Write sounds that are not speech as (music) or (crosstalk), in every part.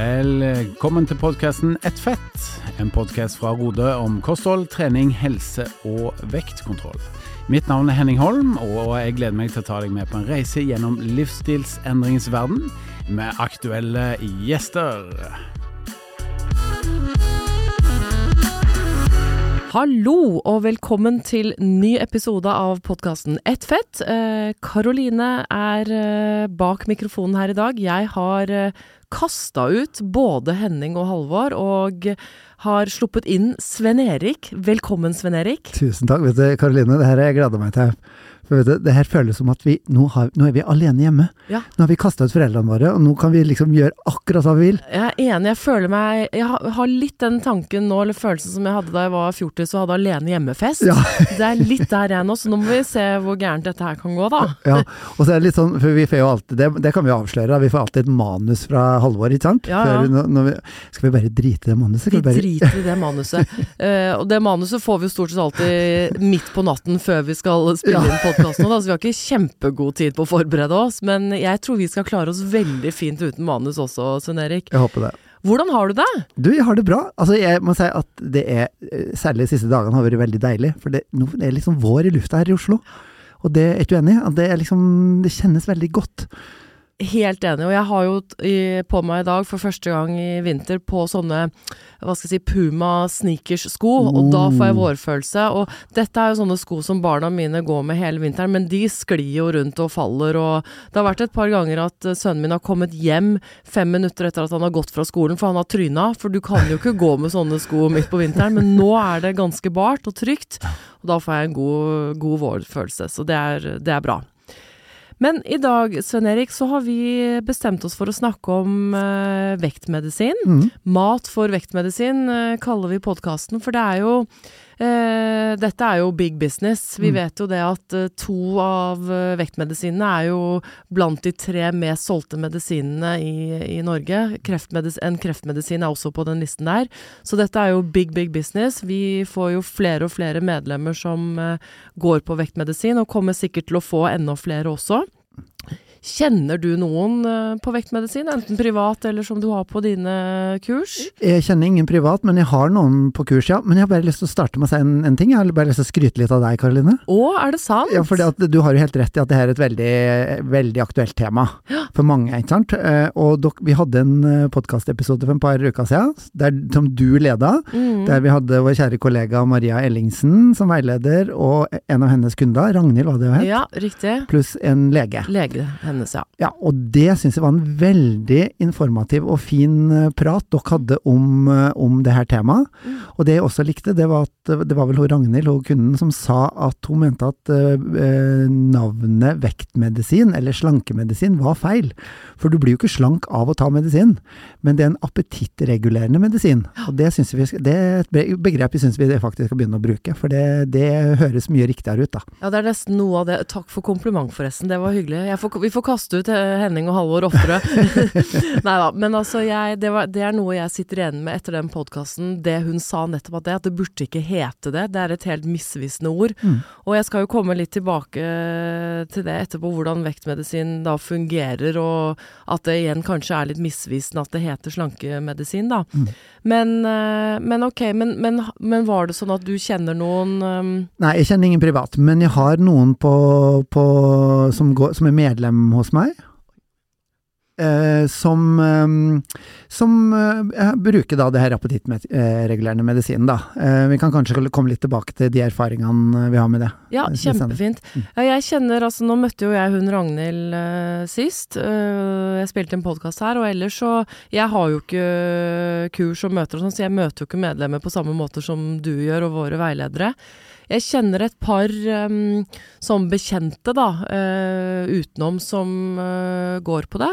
Velkommen til podkasten Ett fett, en podkast fra Rode om kosthold, trening, helse og vektkontroll. Mitt navn er Henning Holm, og jeg gleder meg til å ta deg med på en reise gjennom livsstilsendringens verden med aktuelle gjester. Hallo og velkommen til ny episode av podkasten Ett fett. Karoline er eh, bak mikrofonen her i dag. Jeg har eh, kasta ut både Henning og Halvor, og har sluppet inn Sven Erik. Velkommen, Sven Erik. Tusen takk. Vet du, Karoline, det her har jeg gleda meg til. For du, det her føles som at vi nå, har, nå er vi alene hjemme. Ja. Nå har vi kasta ut foreldrene våre, og nå kan vi liksom gjøre akkurat hva vi vil. Jeg er enig. Jeg føler meg Jeg har, litt den tanken nå, eller følelsen som jeg hadde da jeg var 14 og hadde alene hjemmefest. Ja. (laughs) det er litt der jeg er nå, så nå må vi se hvor gærent dette her kan gå, da. (laughs) Ja, og så er det litt sånn, for vi får jo alltid, det, det kan vi jo avsløre, da. vi får alltid et manus fra Halvor, ikke sant? Ja, ja. Før, når, vi, skal vi bare drite i det manuset? Vi vi bare, driter i det manuset. uh, (laughs) og det manuset får vi jo stort sett alltid midt på natten før vi skal spille Ja. inn da, Så vi har ikke kjempegod tid på å forberede oss, men jeg tror vi skal klare oss veldig fint uten manus også, Svein Erik. jeg håper det. Hvordan har du det? Du, jeg har det bra. Altså, jeg må si at det er, eh, særlig de siste dagene har vært veldig deilig, for det, nå er det liksom vår i lufta her i Oslo. Og det er ikke du enig i? Det, liksom, det kjennes veldig godt. Helt enig, og jeg har jo på meg i dag for første gang i vinter på sånne hva skal jeg si, Puma sneakers-sko, og da får jeg vårfølelse. Og dette er jo sånne sko som barna mine går med hele vinteren, men de sklir jo rundt og faller, og det har vært et par ganger at eh, sønnen min har kommet hjem fem minutter etter at han har gått fra skolen, for han har tryna. For du kan jo ikke gå med sånne sko midt på vinteren, men nå er det ganske bart og trygt, og da får jeg en god, god vårfølelse, så det er, det er bra. Men i dag, Sven Erik, så har vi bestemt oss for å snakke om eh, vektmedisin. Mm. Mat for vektmedisin eh, kaller vi podkasten, for det er jo Dette er jo big business. Vi Mm. vet jo det at eh, to av eh, vektmedisinene er jo blant de tre mest solgte medisinene i, i Norge. Kreftmedis en kreftmedisin er også på den listen der. Så dette er jo big, big business. Vi får jo flere og flere medlemmer som eh, går på vektmedisin, og kommer sikkert til å få enda flere også. Kjenner du noen eh, på vektmedisin, enten privat eller som du har på dine kurs? Jeg kjenner ingen privat, men jeg har noen på kurs, ja. Men jeg har bare lyst til å starte med å si en, en ting. Jeg har bare lyst til å skryte litt av deg, Karoline. Å, er det sant? Ja, fordi du har jo helt rett i at det her er et veldig, veldig aktuelt tema for mange, ikke sant. Eh, Og dok, vi hadde en podkastepisode for et par uker siden, der, som du leda, Mm. der vi hadde vår kjære kollega Maria Ellingsen som veileder, og en av hennes kunder, Ragnhild var det hun het, Ja, riktig. pluss en lege. Lege hennes, ja. Ja, og det syns jeg var en veldig informativ og fin eh, prat dere hadde om, eh, om det her temaet. Mm. Og det jeg også likte, det var at det var vel hun Ragnhild, hun kunden, som sa at hun mente at eh, eh, navnet vektmedisin, eller slankemedisin, var feil. For du blir jo ikke slank av å ta medisin, men det er en appetittregulerende medisin. Og det, vi, det er et begrep vi syns vi faktisk skal begynne å bruke, for det, det høres mye riktigere ut, da. Ja, det er nesten noe av det. Takk for kompliment, forresten. Det var hyggelig. Får, vi får kaste ut eh, Henning og Halvor oftere. (laughs) Nei da. Men altså, jeg, det, var, det er noe jeg sitter igjen med etter den podkasten. Det hun sa nettopp at det, at det burde ikke hete det. Det er et helt misvisende ord. Mm. Og jeg skal jo komme litt tilbake til det etterpå, hvordan vektmedisin da fungerer, og at det igjen kanskje er litt misvisende at det heter slankemedisin, da. Mm. Men, eh, men ok, men, men, men var det sånn at du kjenner noen um, Nei, jeg kjenner ingen privat, men jeg har noen på, på, som, går, som er medlem hos meg. Eh, som eh, som eh, bruker da det her appetittregulerende medisinen, da. Eh, vi kan kanskje komme litt tilbake til de erfaringene vi har med det. Ja, jeg. kjempefint. Mm. Ja, jeg kjenner altså Nå møtte jo jeg hun Ragnhild eh, sist. Eh, jeg spilte en podkast her, og ellers så Jeg har jo ikke kurs og møter og sånn, så jeg møter jo ikke medlemmer på samme måte som du gjør, og våre veiledere. Jeg kjenner et par um, som bekjente, da, uh, utenom som uh, går på det.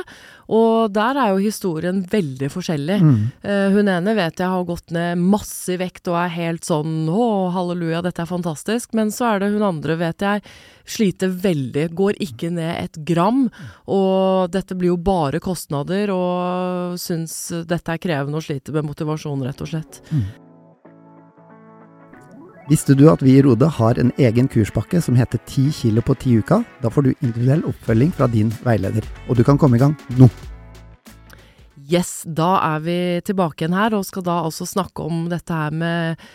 Og der er jo historien veldig forskjellig. Mm. Uh, hun ene vet jeg har gått ned masse i vekt og er helt sånn å, halleluja, dette er fantastisk. Men så er det hun andre, vet jeg, sliter veldig, går ikke ned et gram. Og dette blir jo bare kostnader, og syns dette er krevende og sliter med motivasjon, rett og slett. Visste du at vi i Rode har en egen kurspakke som heter 10 kilo på 10 uker? Da får du individuell oppfølging fra din veileder, og du kan komme i gang nå. Yes, da er vi tilbake igjen her, og skal da også snakke om dette her med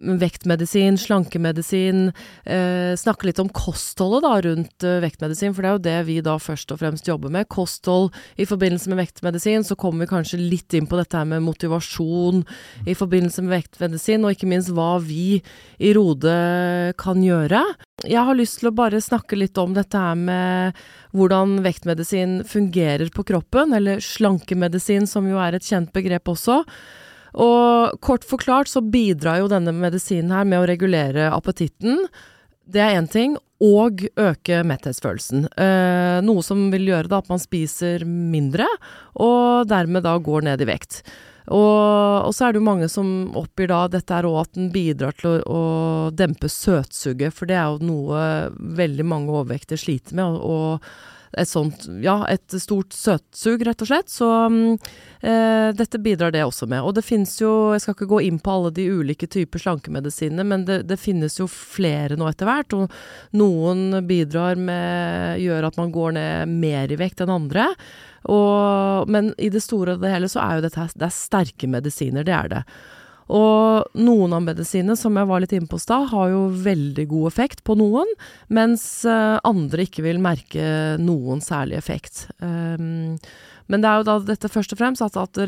vektmedisin, slankemedisin, eh, snakke litt om kostholdet da rundt eh, vektmedisin, for det er jo det vi da først og fremst jobber med. Kosthold i forbindelse med vektmedisin, så kommer vi kanskje litt inn på dette her med motivasjon i forbindelse med vektmedisin, og ikke minst hva vi i Rode kan gjøre. Jeg har lyst til å bare snakke litt om dette her med hvordan vektmedisin fungerer på kroppen, eller slankemedisin, som jo er et kjent begrep også. Og kort forklart så bidrar jo denne medisinen her med å regulere appetitten. Det er én ting. Og øke metthetsfølelsen. Eh, noe som vil gjøre da at man spiser mindre, og dermed da går ned i vekt. Og, og så er det jo mange som oppgir da dette er òg at den bidrar til å, å, dempe søtsuget, for det er jo noe veldig mange overvektige sliter med. og, og et sånt Ja, et stort søtsug, rett og slett. Så mm, eh, dette bidrar det også med. Og det finnes jo Jeg skal ikke gå inn på alle de ulike typer slankemedisiner, men det, det finnes jo flere nå etter hvert. Og noen bidrar med Gjør at man går ned mer i vekt enn andre. Og, men i det store og det hele så er jo dette det er sterke medisiner, det er det. Og noen av medisinene, som jeg var litt inne på i stad, har jo veldig god effekt på noen, mens eh, andre ikke vil merke noen særlig effekt. Um, men det er jo da dette først og fremst at, det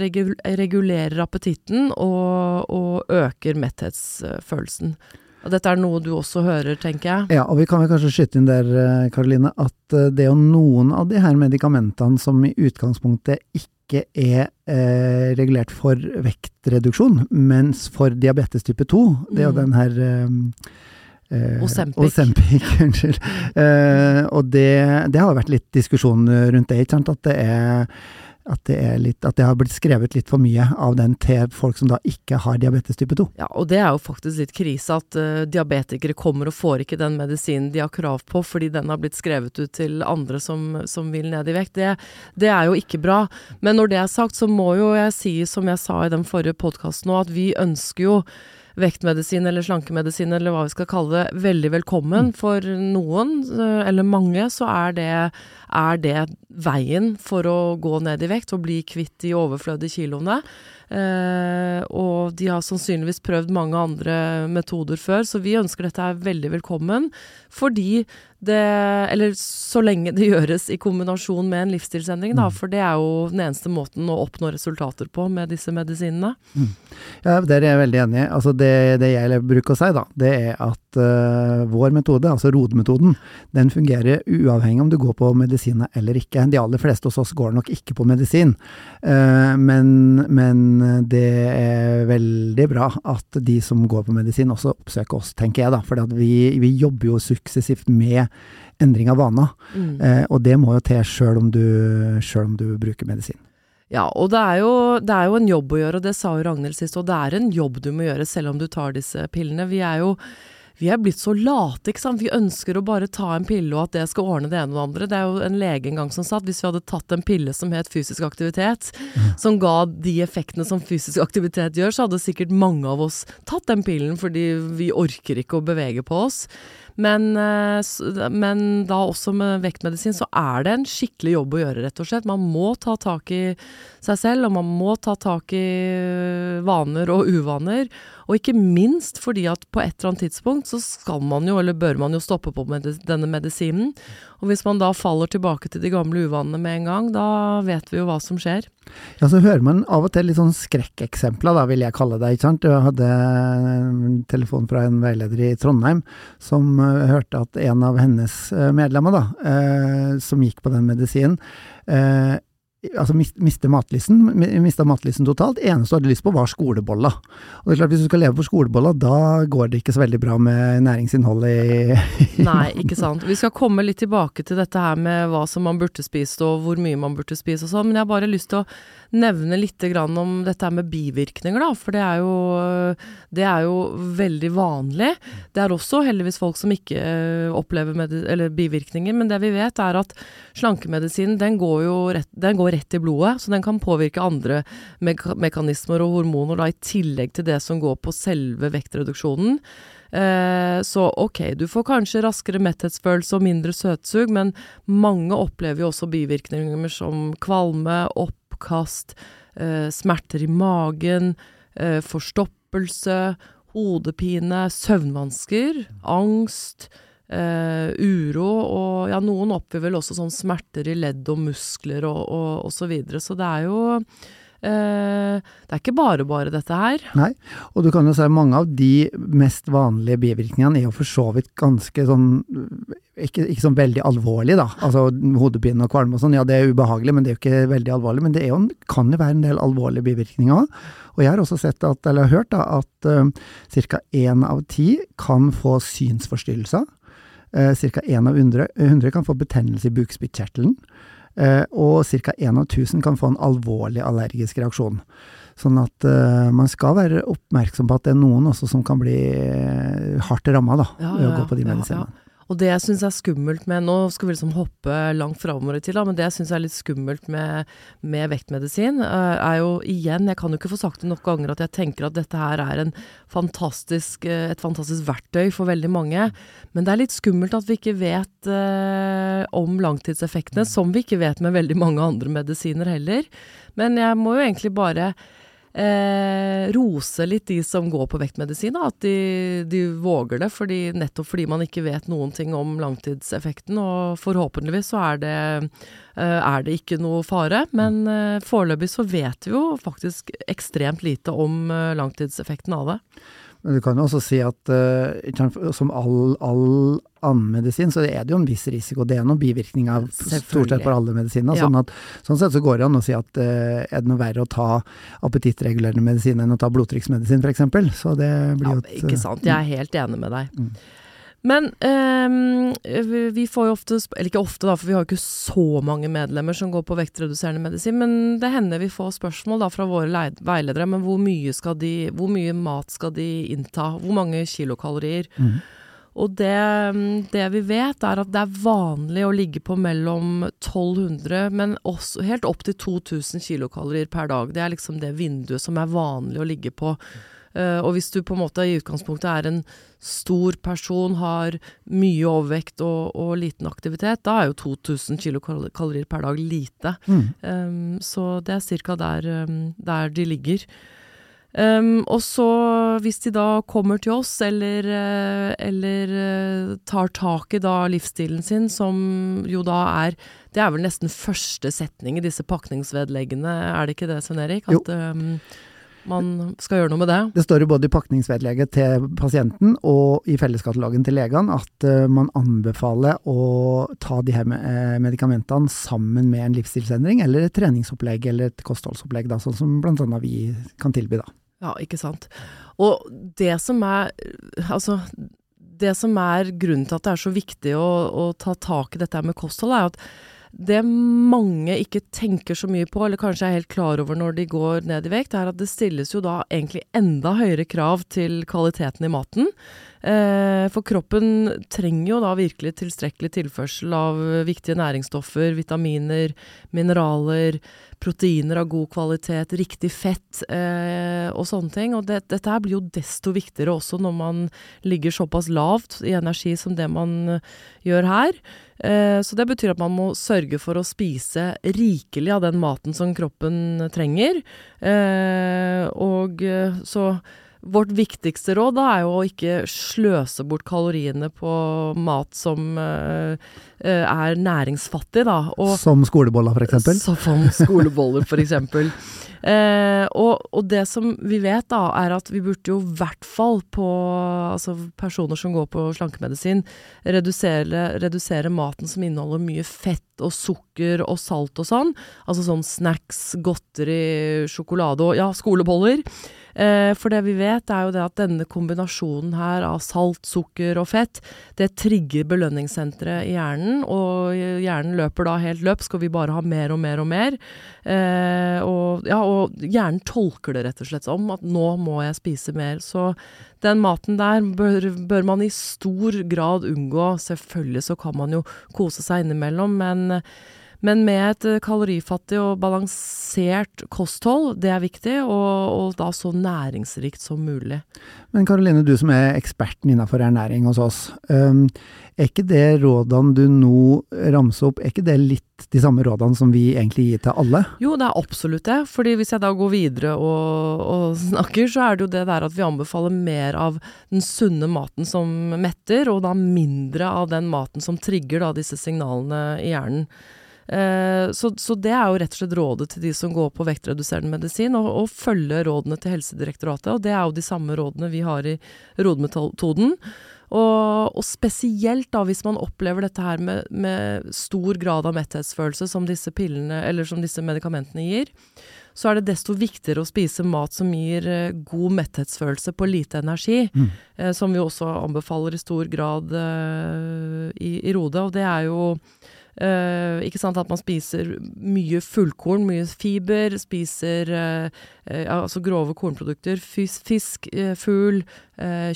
regulerer appetitten og, og øker metthetsfølelsen. Og dette er noe du også hører, tenker jeg? Ja, og vi kan vel kanskje skyte inn der, Karoline, eh, at eh, det er jo noen av de her medikamentene som i utgangspunktet ikke ikke er eh, regulert for vektreduksjon, mens for diabetes type 2, det er jo mm. den her eh, Osempic. Osempic, (laughs) unnskyld. Eh, og det, det, har vært litt diskusjon rundt det, ikke sant. At det er at det, litt, at det, har blitt skrevet litt for mye av den til folk som da ikke har diabetes type 2. Ja, og det er jo faktisk litt krise at uh, diabetikere kommer og får ikke den medisinen de har krav på fordi den har blitt skrevet ut til andre som, som vil ned i vekt. Det, det, er jo ikke bra. Men når det er sagt, så må jo jeg si, som jeg sa i den forrige podkasten nå, at vi ønsker jo vektmedisin eller slankemedisin eller hva vi skal kalle det, veldig velkommen. Mm. For noen, eh, eller mange, så er det, er det veien for å gå ned i vekt og bli kvitt de overflødige kiloene. Eh, og de har sannsynligvis prøvd mange andre metoder før, så vi ønsker dette er veldig velkommen. Fordi det Eller så lenge det gjøres i kombinasjon med en livsstilsendring, da. Mm. For det er jo den eneste måten å oppnå resultater på med disse medisinene. Mm. Ja, der er jeg veldig enig. Altså det, det, jeg bruker å si, da, det er at uh, vår metode, altså ROD-metoden, den fungerer uavhengig om du går på medisiner eller ikke. De aller fleste hos oss går nok ikke på medisin. Uh, men, men det er veldig bra at de som går på medisin også oppsøker oss, tenker jeg da. For vi, vi jobber jo suksessivt med endring av vaner. Mm. Eh, og det må jo til sjøl om, om, du bruker medisin. Ja, og det er, jo, det er, jo, en jobb å gjøre, og det sa jo Ragnhild sist, og det er en jobb du må gjøre selv om du tar disse pillene. Vi er jo vi er blitt så late, ikke sant. Vi ønsker å bare ta en pille og at det skal ordne det ene og det andre. Det er jo en lege en gang som sa at hvis vi hadde tatt en pille som het fysisk aktivitet, som ga de effektene som fysisk aktivitet gjør, så hadde sikkert mange av oss tatt den pillen fordi vi orker ikke å bevege på oss. Men, eh, men, da også med vektmedisin så er det en skikkelig jobb å gjøre, rett og slett. Man må ta tak i seg selv, og man må ta tak i vaner og uvaner. Og ikke minst fordi at på et eller annet tidspunkt så skal man jo, eller bør man jo stoppe på med denne medisinen. Og hvis man da faller tilbake til de gamle uvanene med en gang, da vet vi jo hva som skjer. Ja, så hører man av og til litt sånn skrekkeksempler, da vil jeg kalle det. ikke sant? Jeg hadde en telefon fra en veileder i Trondheim som uh, hørte at en av hennes uh, medlemmer, da, uh, som gikk på den medisinen, altså miste matlysten, mista matlysten totalt. Eneste du hadde lyst på, var skolebolla. Og det er klart, hvis du skal leve på skolebolla, da går det ikke så veldig bra med næringsinnholdet i, i Nei, ikke sant. Vi skal komme litt tilbake til dette her med hva som man burde spist, og hvor mye man burde spise og sånn, men jeg har bare lyst til å nevne litt om dette med bivirkninger, da. For det er, jo, det er jo veldig vanlig. Det er også heldigvis folk som ikke eh, opplever bivirkninger, men det vi vet er at slankemedisinen den går jo rett, den går rett i blodet, så den kan påvirke andre meka mekanismer og hormoner da, i tillegg til det som går på selve vektreduksjonen. Eh, så ok, du får kanskje raskere metthetsfølelse og mindre søtsug, men mange opplever jo også bivirkninger som kvalme, opp oppkast, eh, smerter i magen, eh, forstoppelse, hodepine, søvnvansker, angst, eh, uro og ja, noen oppgir vel også sånn smerter i ledd og muskler og, og, og så videre. Så det er jo det er ikke bare bare dette her. Nei, og du kan jo se mange av de mest vanlige bivirkningene er jo for så vidt ganske sånn ikke, ikke sånn veldig alvorlig, da. Altså hodepine og kvalme og sånn, ja det er ubehagelig, men det er jo ikke veldig alvorlig. Men det jo, kan jo være en del alvorlige bivirkninger. Og jeg har også sett at, eller hørt da, at uh, ca. én av ti kan få synsforstyrrelser. Uh, ca. én av hundre kan få betennelse i bukspyttkjertelen. Eh, og ca. 1 av 1000 kan få en alvorlig allergisk reaksjon. Sånn at uh, man skal være oppmerksom på at det er noen også som kan bli eh, hardt ramma ved ja, å gå på de medisinene. Ja, og det jeg syns er skummelt med Nå skal vi liksom hoppe langt framover i tid, men det jeg syns er litt skummelt med, med vektmedisin, uh, er jo igjen Jeg kan jo ikke få sagt det nok ganger at jeg tenker at dette her er fantastisk, uh, et fantastisk verktøy for veldig mange. Men det er litt skummelt at vi ikke vet eh, om langtidseffektene, som vi ikke vet med veldig mange andre medisiner heller. Men jeg må jo egentlig bare eh, rose litt de som går på vektmedisin, at de, de, våger det. Fordi, nettopp fordi man ikke vet noen ting om langtidseffekten. Og forhåpentligvis så er det, eh, er det ikke noe fare. Men eh, foreløpig så vet vi jo faktisk ekstremt lite om eh, langtidseffekten av det. Men du kan jo også si at uh, som all, all annen medisin, så er det jo en viss risiko. Det er noen bivirkninger stort sett for alle medisiner. Ja. Sånn, at, sånn sett så går det an å si at uh, er det noe verre å ta appetittregulerende medisin enn å ta blodtrykksmedisin f.eks. Så det blir jo et Ikke sant. Jeg er helt enig med deg. Mm. Men eh, vi får jo ofte, eller ikke ofte da, for vi har jo ikke så mange medlemmer som går på vektreduserende medisin, men det hender vi får spørsmål da fra våre veiledere. Men hvor mye, de, hvor mye mat skal de innta? Hvor mange kilokalorier? Mm. Og det, det, vi vet, er at det er vanlig å ligge på mellom 1200, men også helt opp til 2000 kilokalorier per dag. Det er liksom det vinduet som er vanlig å ligge på. Uh, og hvis du på en måte i utgangspunktet er en stor person, har mye overvekt og, og liten aktivitet, da er jo 2000 kilokalorier per dag lite. Mm. Um, så det er ca. Der, der, de ligger. Um, og så, hvis de da kommer til oss, eller, uh, eller uh, tar tak i da livsstilen sin, som jo da er Det er vel nesten første setning i disse pakningsvedleggene, er det ikke det, Svein Erik? At, jo man skal gjøre noe med det? Det står jo både i pakningsvedlegget til pasienten og i felleskatalogen til legene at uh, man anbefaler å ta de her uh, medikamentene sammen med en livsstilsendring eller et treningsopplegg eller et kostholdsopplegg, da, sånn som bl.a. vi kan tilby. da. Ja, ikke sant. Og det som er Altså, det som er grunnen til at det er så viktig å, å ta tak i dette med kosthold, er at det mange ikke tenker så mye på, eller kanskje er helt klar over når de går ned i vekt, er at det stilles jo da egentlig enda høyere krav til kvaliteten i maten. Eh, for kroppen trenger jo da virkelig tilstrekkelig tilførsel av viktige næringsstoffer, vitaminer, mineraler, proteiner av god kvalitet, riktig fett eh, og sånne ting. Og det, dette her blir jo desto viktigere også når man ligger såpass lavt i energi som det man gjør her. Eh, så det betyr at man må sørge for å spise rikelig av den maten som kroppen trenger. og så Vårt viktigste råd da er jo å ikke sløse bort kaloriene på mat som uh, er næringsfattig, da. Og, som skoleboller, eksempel? Som skoleboller, eksempel. Uh, (laughs) og, og, det som vi vet, da, er at vi burde jo i hvert fall på altså personer som går på slankemedisin, redusere, redusere maten som inneholder mye fett og sukker og salt og sånn. Altså sånn snacks, godteri, sjokolade og ja, skoleboller. Eh, for det vi vet, er jo det at denne kombinasjonen her av salt, sukker og fett, det trigger belønningssenteret i hjernen, og hjernen løper da helt løp. Skal vi bare ha mer og mer og mer. Eh, og, ja, og hjernen tolker det rett og slett som at nå må jeg spise mer. Så den maten der bør, bør man i stor grad unngå. Selvfølgelig så kan man jo kose seg innimellom, men Men med et eh, kalorifattig og balansert kosthold, det er viktig, og, og da så næringsrikt som mulig. Men Karoline, du som er eksperten innenfor ernæring hos oss. Um, er ikke det rådene du nå ramser opp, er ikke det litt de samme rådene som vi egentlig gir til alle? Jo, det er absolutt det. fordi hvis jeg da går videre og, og snakker, så er det jo det der at vi anbefaler mer av den sunne maten som metter, og da mindre av den maten som trigger da disse signalene i hjernen. Eh, så, så, det er jo rett og slett rådet til de som går på vektreduserende medisin, å følge rådene til Helsedirektoratet. Og det er jo de samme rådene vi har i rodmetoden. Og, og, spesielt da hvis man opplever dette her med, med, stor grad av metthetsfølelse som disse pillene, eller som disse medikamentene gir, så er det desto viktigere å spise mat som gir eh, god metthetsfølelse på lite energi. Mm. Eh, som vi også anbefaler i stor grad eh, i, i Rode. Og det er jo Uh, ikke sant, At man spiser mye fullkorn, mye fiber, spiser uh, uh, altså grove kornprodukter. Fisk, fisk fugl,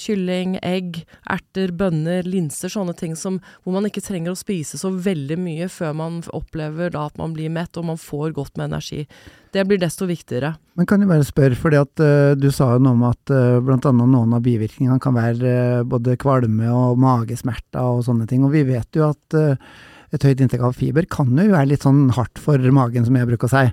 kylling, egg, erter, bønner, linser. Sånne ting som, hvor man ikke trenger å spise så veldig mye før man opplever da at man blir mett og man får godt med energi. Det blir desto viktigere. Men kan jeg bare spørre, at du sa jo noe om at uh, bl.a. noen av bivirkningene kan være både kvalme og magesmerter og sånne ting. Og vi vet jo at et høyt inntak av fiber kan jo være litt sånn hardt for magen, som jeg bruker å si.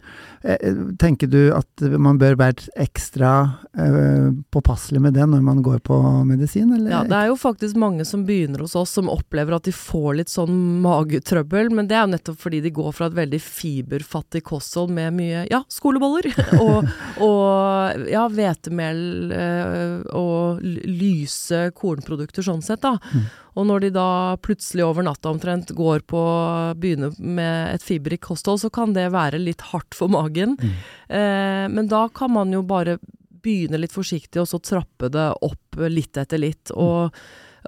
Eh, tenker du at man bør være ekstra uh, påpasselig med det når man går på medisin, eller? Ja, det er jo faktisk mange som begynner hos oss som opplever at de får litt sånn magetrøbbel, men det er jo nettopp fordi de går fra et veldig fiberfattig kosthold med mye, ja, skoleboller (laughs) og, og ja, hvetemel uh, og lyse kornprodukter sånn sett, da. Mm. Og når de da plutselig over natta omtrent går på å begynne med et fiberrikt kosthold, så kan det være litt hardt for magen. Mm. Eh, men da kan man jo bare begynne litt forsiktig, og så trappe det opp litt etter litt. Mm. Og,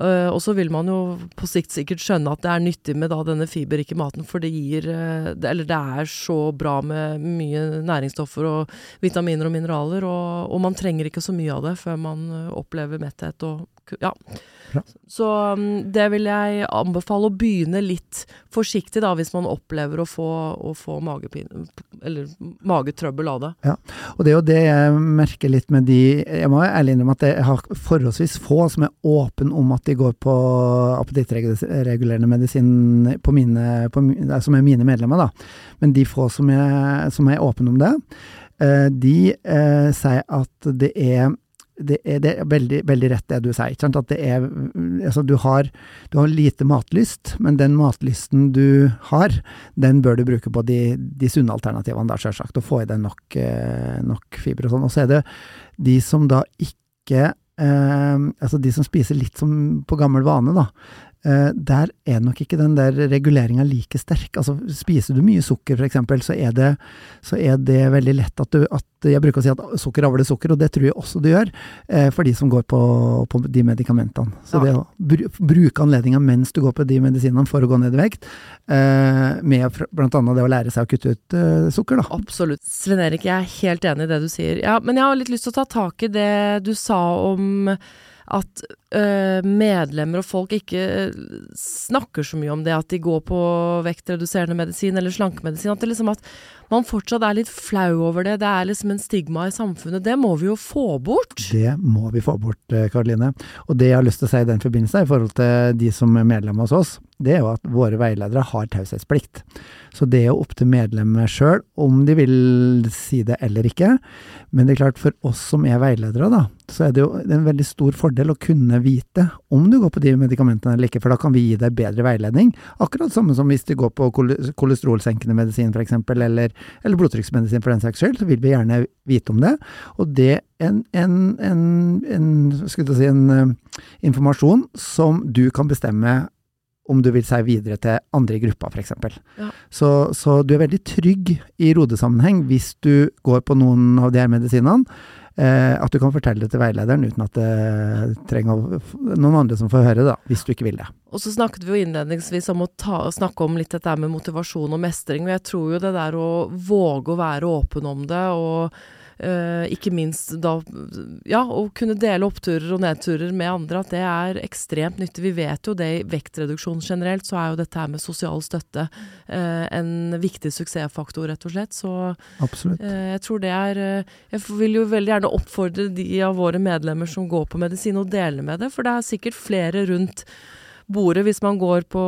øh, og så vil man jo på sikt sikkert skjønne at det er nyttig med da denne fiberrike maten, for det gir det, Eller det er så bra med mye næringsstoffer og vitaminer og mineraler, og, og man trenger ikke så mye av det før man øh, opplever metthet og ja. Ja. Så um, det vil jeg anbefale å begynne litt forsiktig, da, hvis man opplever å få, å få magepine, eller magetrøbbel av det. Ja, og det er jo det jeg merker litt med de Jeg må ærlig innrømme at jeg har forholdsvis få som er åpne om at de går på appetittregulerende medisin på mine, på, som er mine medlemmer, da. Men de få som er, som er åpne om det, eh, de eh, sier at det er det er, det er veldig, veldig, rett det du sier. Ikke sant? At det er Altså, du har, du har, lite matlyst, men den matlysten du har, den bør du bruke på de, de sunne alternativene, der, selvsagt. Og få i deg nok, eh, nok fiber og sånn. Og så er det de som da ikke eh, Altså de som spiser litt som på gammel vane, da. Uh, der er nok ikke den der reguleringa like sterk. Altså, spiser du mye sukker, f.eks., så, er det, så er det veldig lett at du at Jeg bruker å si at sukker avler sukker, og det tror jeg også du gjør, uh, for de som går på, på de medikamentene. Så ja. det å br bruke anledninga mens du går på de medisinene for å gå ned i vekt, uh, med bl.a. det å lære seg å kutte ut sukker, da. Absolutt. Sven Erik, jeg er helt enig i det du sier. Ja, men jeg har litt lyst til å ta tak i det du sa om at øh, medlemmer og folk ikke øh, snakker så mye om det at de går på vektreduserende medisin eller slankemedisin. At, liksom at man fortsatt er litt flau over det. Det er liksom en stigma i samfunnet. Det må vi jo få bort. Det må vi få bort, eh, Karoline. Og det jeg har lyst til å si i den forbindelse, i forhold til de som er medlemmer hos oss, det er jo at våre veiledere har taushetsplikt. Så det er jo opp til medlemmet sjøl om de vil si det eller ikke. Men det er klart, for oss som er veiledere, da, så er det jo en veldig stor fordel å kunne vite om du går på de medikamentene eller ikke, for da kan vi gi deg bedre veiledning. Akkurat samme som hvis du går på kolesterolsenkende medisin f.eks., eller, eller blodtrykksmedisin for den saks skyld, så vil vi gjerne vite om det. Og det er en, en, en, en, si, en uh, informasjon som du kan bestemme om du vil si videre til andre i gruppa, f.eks. Ja. Så, så du er veldig trygg i rodesammenheng hvis du går på noen av de her medisinene. Eh, at du kan fortelle det til veilederen uten at det trenger noen andre som får høre, da, hvis du ikke vil det. Og så snakket vi jo innledningsvis om å ta, snakke om litt dette med motivasjon og mestring. Og jeg tror jo det der å våge å være åpen om det, og eh, ikke minst da Ja, å kunne dele oppturer og nedturer med andre, at det er ekstremt nyttig. Vi vet jo det i vektreduksjon generelt, så er jo dette her med sosial støtte uh, en viktig suksessfaktor, rett og slett. Så eh, jeg tror det er Jeg vil jo veldig gjerne oppfordre de av våre medlemmer som går på medisin, å dele med det, for det er sikkert flere rundt bordet hvis man går på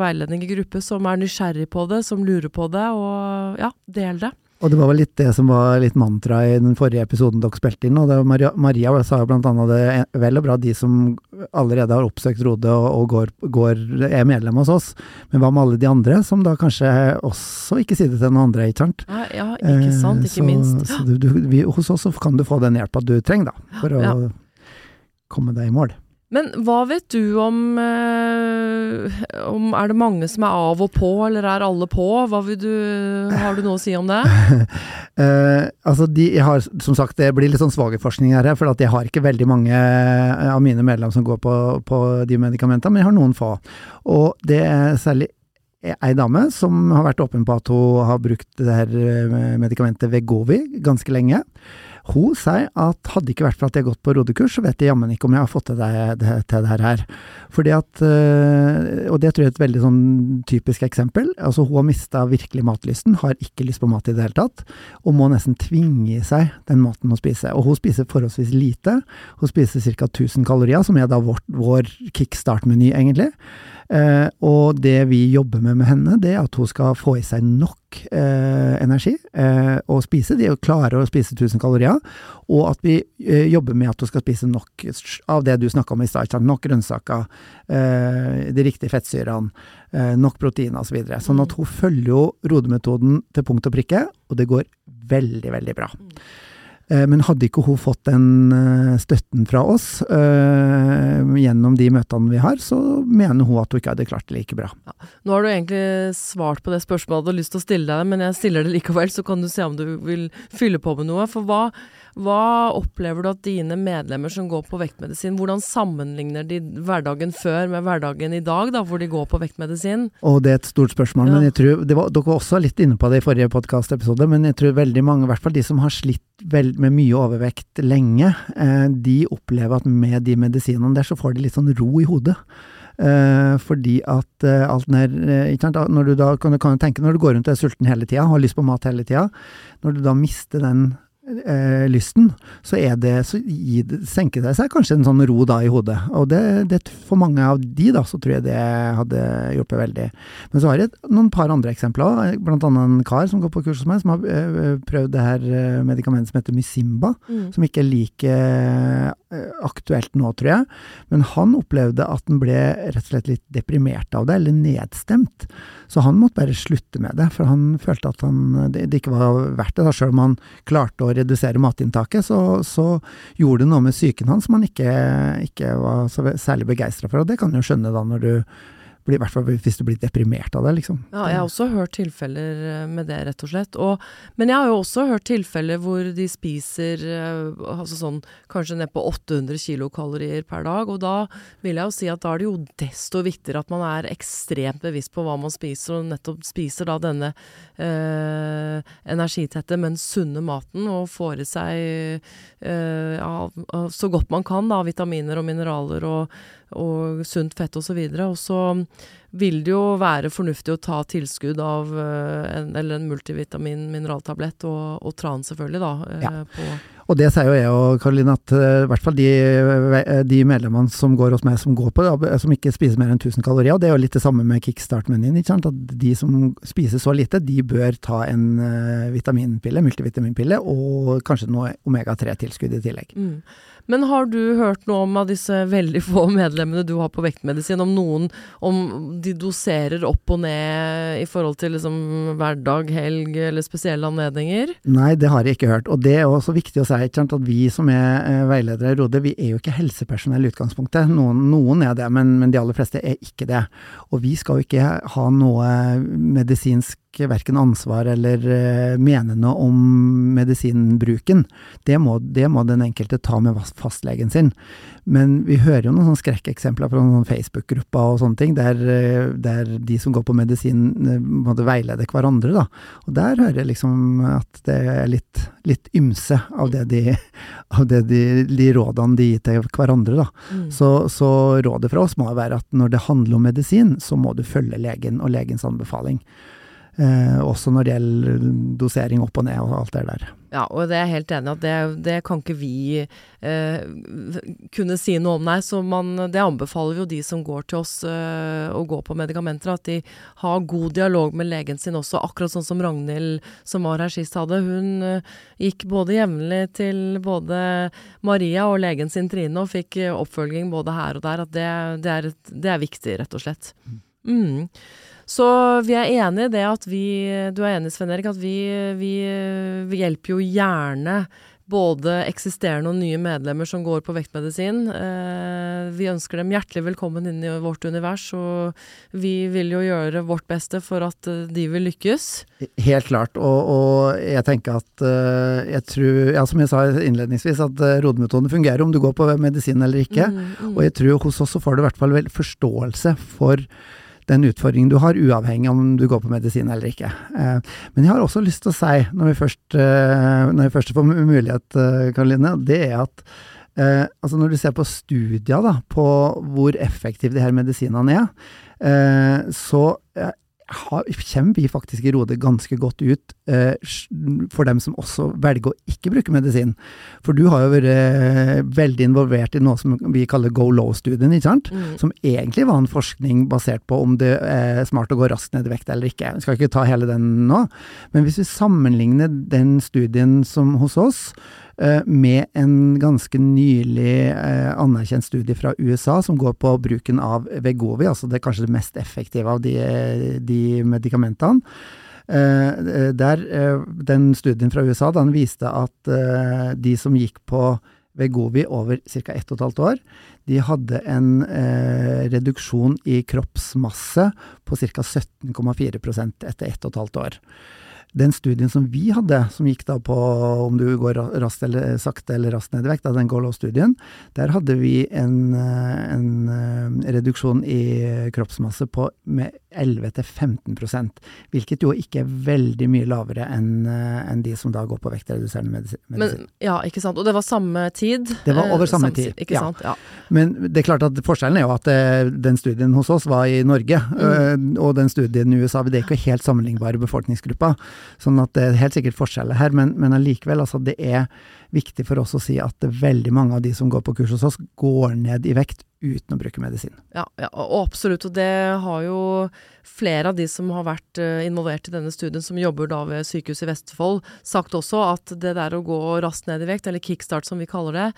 veiledning i gruppe som er nysgjerrig på det, som lurer på det, og ja, del det. Og det var vel litt det som var litt mantra i den forrige episoden dere spilte inn. og det Maria, Maria sa jo blant annet det er vel og bra de som allerede har oppsøkt Rode og, og går, går, er medlem hos oss, men hva med alle de andre som da kanskje også ikke sier det til noen andre, ikke sant? Ja, ja ikke sant, Eh, ikke så, minst. Så du, du, vi, hos oss så kan du få den hjelpa du trenger, da, for å Ja. komme deg i mål. Men hva vet du om, eh, om Er det mange som er av og på, eller er alle på? Du, har du noe å si om det? (laughs) Eh, altså de, jeg har, som sagt, Det blir litt sånn svagerforskning her, for jeg har ikke veldig mange eh, av mine medlemmer som går på, på de medikamentene, men jeg har noen få. Og det er særlig ei dame som har vært åpen på at hun har brukt det her eh, medikamentet Vegovi ganske lenge. Hun sier at hadde det ikke vært for at jeg har gått på rodekurs, så vet jeg jammen ikke om jeg har fått til det, det, til det her. Fordi at, øh, Og det tror jeg er et veldig sånn typisk eksempel. Altså Hun har mista virkelig matlysten, har ikke lyst på mat i det hele tatt, og må nesten tvinge i seg den maten å spise. Og hun spiser forholdsvis lite. Hun spiser ca. 1000 kalorier, som er da vår, vår kickstart-meny, egentlig. Eh, og det vi jobber med med henne, det er at hun skal få i seg nok eh, energi eh, og spise. De klarer å spise 1000 kalorier. Og at vi eh, jobber med at hun skal spise nok av det du snakka om i stad. Nok grønnsaker, eh, de riktige fettsyrene, eh, nok proteiner osv. Så videre. sånn at hun følger jo rodemetoden til punkt og prikke, og det går veldig, veldig bra. Eh, Men hadde ikke hun fått den eh, støtten fra oss øh, gjennom de møtene vi har, så mener hun at hun ikke hadde klart det like bra. Nå har du egentlig svart på det spørsmålet jeg hadde lyst til å stille deg, men jeg stiller det likevel, så kan du se om du vil fylle på med noe. For hva, hva opplever du at dine medlemmer som går på vektmedisin, hvordan sammenligner de hverdagen før med hverdagen i dag, da, hvor de går på vektmedisin? Og det er et stort spørsmål, Ja. men jeg tror det var, Dere var også litt inne på det i forrige podkastepisode, men jeg tror veldig mange, i hvert fall de som har slitt vel, med mye overvekt lenge, eh, de opplever at med de medisinene der, så får de litt sånn ro i hodet. Eh, fordi at eh, alt nær eh? Når du da kan du, kan du tenke, når du går rundt og er sulten hele tida, har lyst på mat hele tida, når du da mister den eh, lysten, så er det så gi, senker det seg kanskje en sånn ro da i hodet. Og det, det for mange av de da, så tror jeg det hadde hjulpet veldig. Men så har jeg noen par andre eksempler, blant annet en kar som går på kurs hos meg, som har eh, prøvd det her eh, medikamentet som heter Mysimba, som ikke er like eh, aktuelt nå, tror jeg. Men han opplevde at han ble rett og slett litt deprimert av det, eller nedstemt. Så han måtte bare slutte med det, for han følte at han, det, det ikke var verdt det. da, Selv om han klarte å redusere matinntaket, så, så gjorde det noe med psyken hans som han ikke, ikke var særlig begeistra for. Og det kan du jo skjønne da, når du blir, hvert fall hvis du blir deprimert av det, liksom. Ja, jeg har også hørt tilfeller eh, med det, rett og slett. Og, men jeg har jo også hørt tilfeller hvor de spiser eh, altså sånn, kanskje ned på 800 kilokalorier per dag. Og da vil jeg jo si at da er det jo desto viktigere at man er ekstremt bevisst på hva man spiser, og nettopp spiser da denne øh, energitette, men sunne maten, og får i seg øh, ja, så godt man kan da, vitaminer og mineraler og, og sunt fett osv. Og, så og så vil det jo være fornuftig å ta tilskudd av eh, en, eller en multivitamin mineraltablett, og, og tran selvfølgelig, da. eh, Ja. På, Og det sier jo jeg og Karoline, at eh, i hvert fall de, de medlemmene som går hos meg, som går på det, som ikke spiser mer enn 1000 kalorier, og det er jo litt det samme med kickstart-menyen. ikke sant? At de som spiser så lite, de bør ta en vitaminpille, multivitaminpille, og kanskje noe omega-3-tilskudd i tillegg. mm. Men har du hørt noe om av disse veldig få (laughs) medlemmene du har på vektmedisin, om noen om de doserer opp og ned i forhold til liksom hverdag, helg eller spesielle anledninger? Nei, det har jeg ikke hørt. Og det er også viktig å si at vi som er eh, veiledere i Rode, vi er jo ikke helsepersonell i utgangspunktet. Noen, noen er det, men, men de aller fleste er ikke det. Og vi skal jo ikke ha noe medisinsk verken ansvar eller uh, mene noe om medisinbruken. Det må, det må, den enkelte ta med fastlegen sin. Men vi hører jo noen skrekkeksempler fra noen Facebook-grupper og sånne ting, der, uh, der, de som går på medisin uh, måtte veilede hverandre. da. Og der hører jeg liksom at det er litt, litt ymse av det, de, (laughs) av det de, de, rådene de gir til hverandre. da. Mm. Så, så rådet fra oss må være at når det handler om medisin, så må du følge legen og legens anbefaling. Eh, også når det gjelder dosering opp og ned og alt det der. Ja, og det er jeg helt enig i at det, det, kan ikke vi eh, kunne si noe om, nei. Så man, det anbefaler jo de som går til oss eh, å gå på medikamenter, at de har god dialog med legen sin også. Akkurat sånn som Ragnhild som var her sist hadde. Hun eh, gikk både jevnlig til både Maria og legen sin Trine og fikk oppfølging både her og der. At det, det, er, et, det er viktig, rett og slett. Mm. Så vi er enig i det at vi Du er enig, Sven Erik, at vi, vi, vi, hjelper jo gjerne både eksisterende og nye medlemmer som går på vektmedisin. Eh, vi ønsker dem hjertelig velkommen inn i vårt univers, og vi vil jo gjøre vårt beste for at eh, de vil lykkes. Helt klart, og, og jeg tenker at uh, jeg tror, ja, som jeg sa innledningsvis, at rodemetoden fungerer om du går på medisin eller ikke. Mm, mm. Og jeg tror hos oss så får du i hvert fall forståelse for den utfordringen du har, uavhengig om du går på medisin eller ikke. Eh, men jeg har også lyst til å si, når vi først, eh, når vi først får mulighet, eh, Karoline, det er at altså når du ser på studier da, på hvor effektive de her medisinene er, så har, kommer vi faktisk i Rode ganske godt ut eh, for dem som også velger å ikke bruke medisin. For du har jo vært eh, veldig involvert i noe som vi kaller go low-studien, ikke sant? Mm. Som egentlig var en forskning basert på om det er smart å gå raskt ned i vekt eller ikke. Vi skal ikke ta hele den nå, men hvis vi sammenligner den studien som hos oss, Eh, med en ganske nylig eh, anerkjent studie fra USA som går på bruken av Vegovi, altså det er kanskje det mest effektive av de, de medikamentene. Eh, der, den studien fra USA den viste at de som gikk på Vegovi over ca. 1 12 år, de hadde en eh, reduksjon i kroppsmasse på ca. 17,4 etter 1 12 år den studien som vi hadde, som gikk da på om du går raskt eller sakte eller raskt ned i vekt, den GOLO-studien, der hadde vi en, eh, en, eh, reduksjon i kroppsmasse på med 11-15 hvilket jo ikke er veldig mye lavere enn eh, en de som da går på vektreduserende medisin. Men, ja, ikke sant. Og det var samme tid? Det var over samme, samme tid, ja. sant? Ja. Men det er klart at forskjellen er jo at den studien hos oss var i Norge, mm. og den studien i USA, det er ikke helt sammenlignbare befolkningsgrupper. Sånn at det er helt sikkert forskjeller her, men, men allikevel, altså det er viktig for oss å si at veldig mange av de som går på kurs hos oss, går ned i vekt uten å bruke medisin. Ja, ja absolutt. Og det har jo flere av de som har vært eh, involvert i denne studien, som jobber da ved sykehuset i Vestfold, sagt også at det der å gå raskt ned i vekt, eller kickstart som vi kaller det,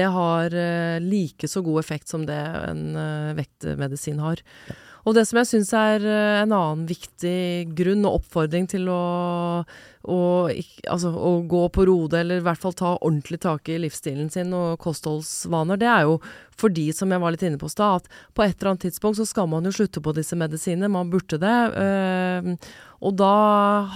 det har eh, like så god effekt som det en eh, vektmedisin har. Ja. Og det som jeg syns er eh, en annen viktig grunn og oppfordring til å, å, altså, å, gå på rode, eller i hvert fall ta ordentlig tak i livsstilen sin og kostholdsvaner, det er jo fordi, som jeg var litt inne på i stad, at på et eller annet tidspunkt så skal man jo slutte på disse medisinene. Man burde det. Øh, og da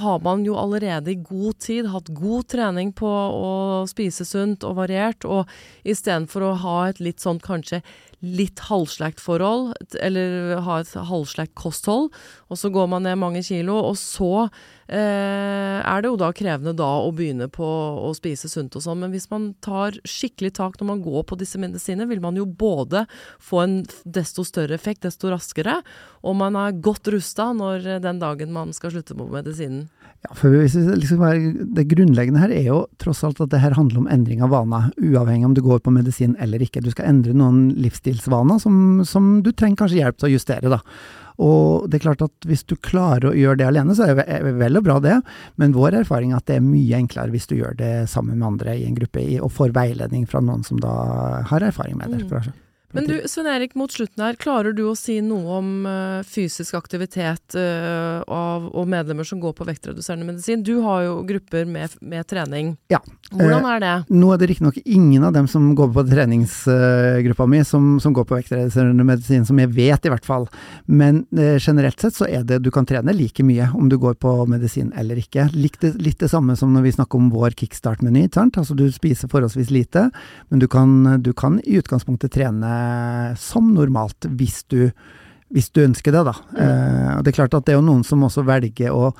har man jo allerede i god tid hatt god trening på å spise sunt og variert, og istedenfor å ha et litt sånn kanskje litt halvslekt forhold, eller ha et halvslekt kosthold, og så går man ned mange kilo, og så er det jo da krevende da å begynne på å spise sunt og sånn. Men hvis man tar skikkelig tak når man går på disse medisinene, vil man jo både få en desto større effekt desto raskere, og man er godt rusta når den dagen man skal slutte på medisinen. Ja, for liksom Det grunnleggende her er jo tross alt at det her handler om endring av vaner, uavhengig om du går på medisin eller ikke. Du skal endre noen livsstilsvaner som, som du trenger kanskje hjelp til å justere, da. Og det er klart at hvis du klarer å gjøre det alene, så er det vel og bra det, men vår erfaring er at det er mye enklere hvis du gjør det sammen med andre i en gruppe, og får veiledning fra noen som da har erfaring med det. Mm. Men du, Svein Erik, mot slutten her, klarer du å si noe om uh, fysisk aktivitet uh, av, og medlemmer som går på vektreduserende medisin? Du har jo grupper med, med trening. Ja. Hvordan er det? Eh, nå er det riktignok ingen av dem som går på treningsgruppa mi som, som, går på vektreduserende medisin, som jeg vet i hvert fall. Men generelt sett så er det du kan trene like mye om du går på medisin eller ikke. Litt det, litt det samme som når vi snakker om vår kickstart-meny. Altså du spiser forholdsvis lite, men du kan, du kan i utgangspunktet trene som normalt, hvis du, hvis du ønsker det, da. Mm. Eh, det er klart at det er jo noen som også velger å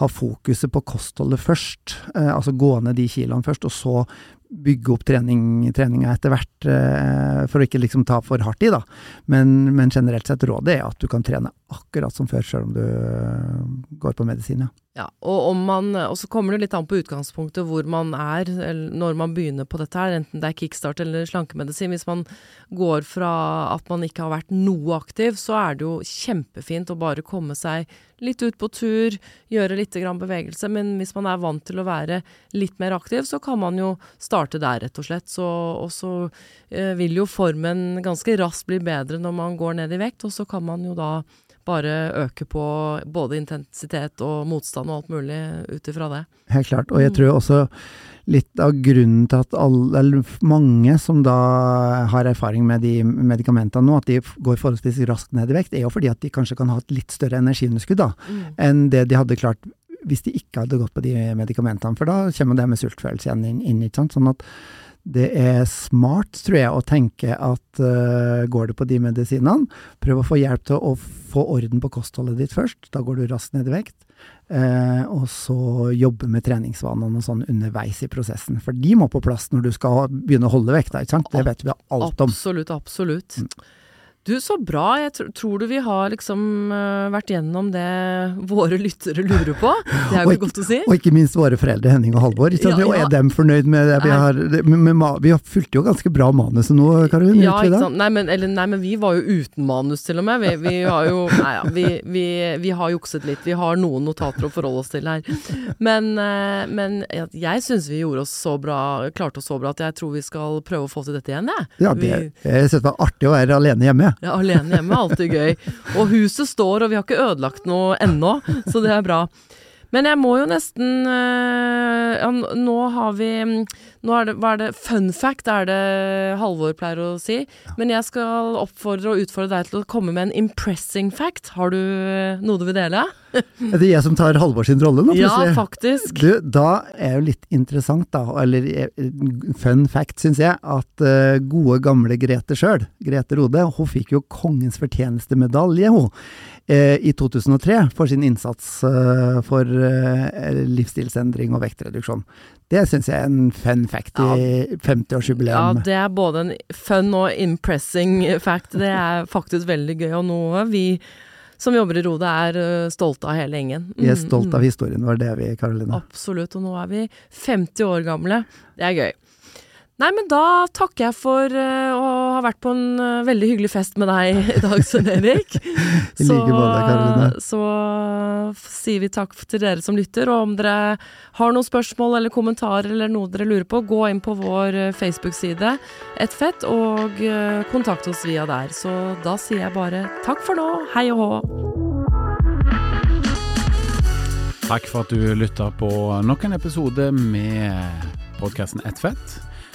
ha fokuset på kostholdet først. Eh, altså gå ned de kiloene først, og så bygge opp trening, treninga etter hvert, eh, for å ikke liksom ta for hardt i, da. Men, men, generelt sett rådet er at du kan trene akkurat som før, selv om du eh, går på medisin, ja. Ja, og, man, og, så kommer det litt an på utgangspunktet hvor man er når man begynner på dette her, enten det er kickstart eller slankemedisin. Hvis man går fra at man ikke har vært noe aktiv, så er det jo kjempefint å bare komme seg litt ut på tur, gjøre litt bevegelse. Men hvis man er vant til å være litt mer aktiv, så kan man jo starte der, rett og slett. Så, og så eh, vil jo formen ganske raskt bli bedre når man går ned i vekt, og så kan man jo da bare øke på både intensitet og motstand og alt mulig ut ifra det. Helt klart. Og jeg mm. tror også litt av grunnen til at alle, mange som da har erfaring med de medikamentene nå, at de går forholdsvis raskt ned i vekt, er jo fordi at de kanskje kan ha et litt større energiunderskudd da, mm. enn det de hadde klart hvis de ikke hadde gått på de medikamentene. For da kommer det med sultfølelse igjen inn. inn ikke sant? Sånn at det er smart, tror jeg, å tenke at uh, går du på de medisinene, prøv å få hjelp til å få orden på kostholdet ditt først. Da går du raskt ned i vekt. Uh, og så jobbe med treningsvanene og sånn underveis i prosessen. For de må på plass når du skal begynne å holde vekta, ikke sant? Det vet vi alt om. Absolutt, absolutt. Mm. Du, så bra. Jeg tr tror du vi har liksom uh, vært gjennom det våre lyttere lurer på? Det er jo godt å si. Og ikke minst våre foreldre Henning og Halvor. Ja, ja. Og er dem fornøyd med det? Vi har, med, med, vi har fulgt jo ganske bra manuset nå, Karin? Ja, ikke sant. Nei men, eller, nei men, vi var jo uten manus til og med. Vi, vi har jo Nei ja, vi, vi, vi, har jukset litt. Vi har noen notater å forholde oss til her. Men, uh, men jeg syns vi gjorde oss så bra, klarte oss så bra at jeg tror vi skal prøve å få til dette igjen, jeg. Ja, det, jeg syns det var artig å være alene hjemme. Ja, alene hjemme er alltid gøy. Og huset står, og vi har ikke ødelagt noe ennå, så det er bra. Men jeg må jo nesten øh, ja, Nå har vi nå er det, Hva er det Fun fact er det Halvor pleier å si. Men jeg skal oppfordre og utfordre deg til å komme med en impressing fact. Har du øh, noe du vil dele? (laughs) Er det jeg som tar Halvor sin rolle nå, plutselig? Ja, faktisk. Du, da er jo litt interessant, da, eller eh, fun fact, syns jeg, at uh, gode, gamle Grete sjøl, Grete Rode, hun fikk jo kongens fortjenestemedalje, hun, i 2003 for sin innsats uh, for livsstilsendring og vektreduksjon. Det syns jeg er en fun fact i ja. 50-årsjubileum. Ja, det er både en fun og impressing fact. Det er faktisk veldig gøy, og noe vi som jobber i Rode, er stolte av hele gjengen. Mm, vi er stolte av mm. historien vår, det er vi, Karoline. Absolutt, og nå er vi 50 år gamle. Det er gøy. Nei, men da takker jeg for uh, å ha vært på en uh, veldig hyggelig fest med deg i dag, Svein Erik. (laughs) I like måte, Karoline. Så sier vi takk til dere som lytter, og om dere har noen spørsmål eller kommentarer eller noe dere lurer på, gå inn på vår Facebook-side Et fett, og kontakt oss via der. Så da sier jeg bare takk for nå, hei og hå. Takk for at du lytta på nok en episode med podkasten Ett fett.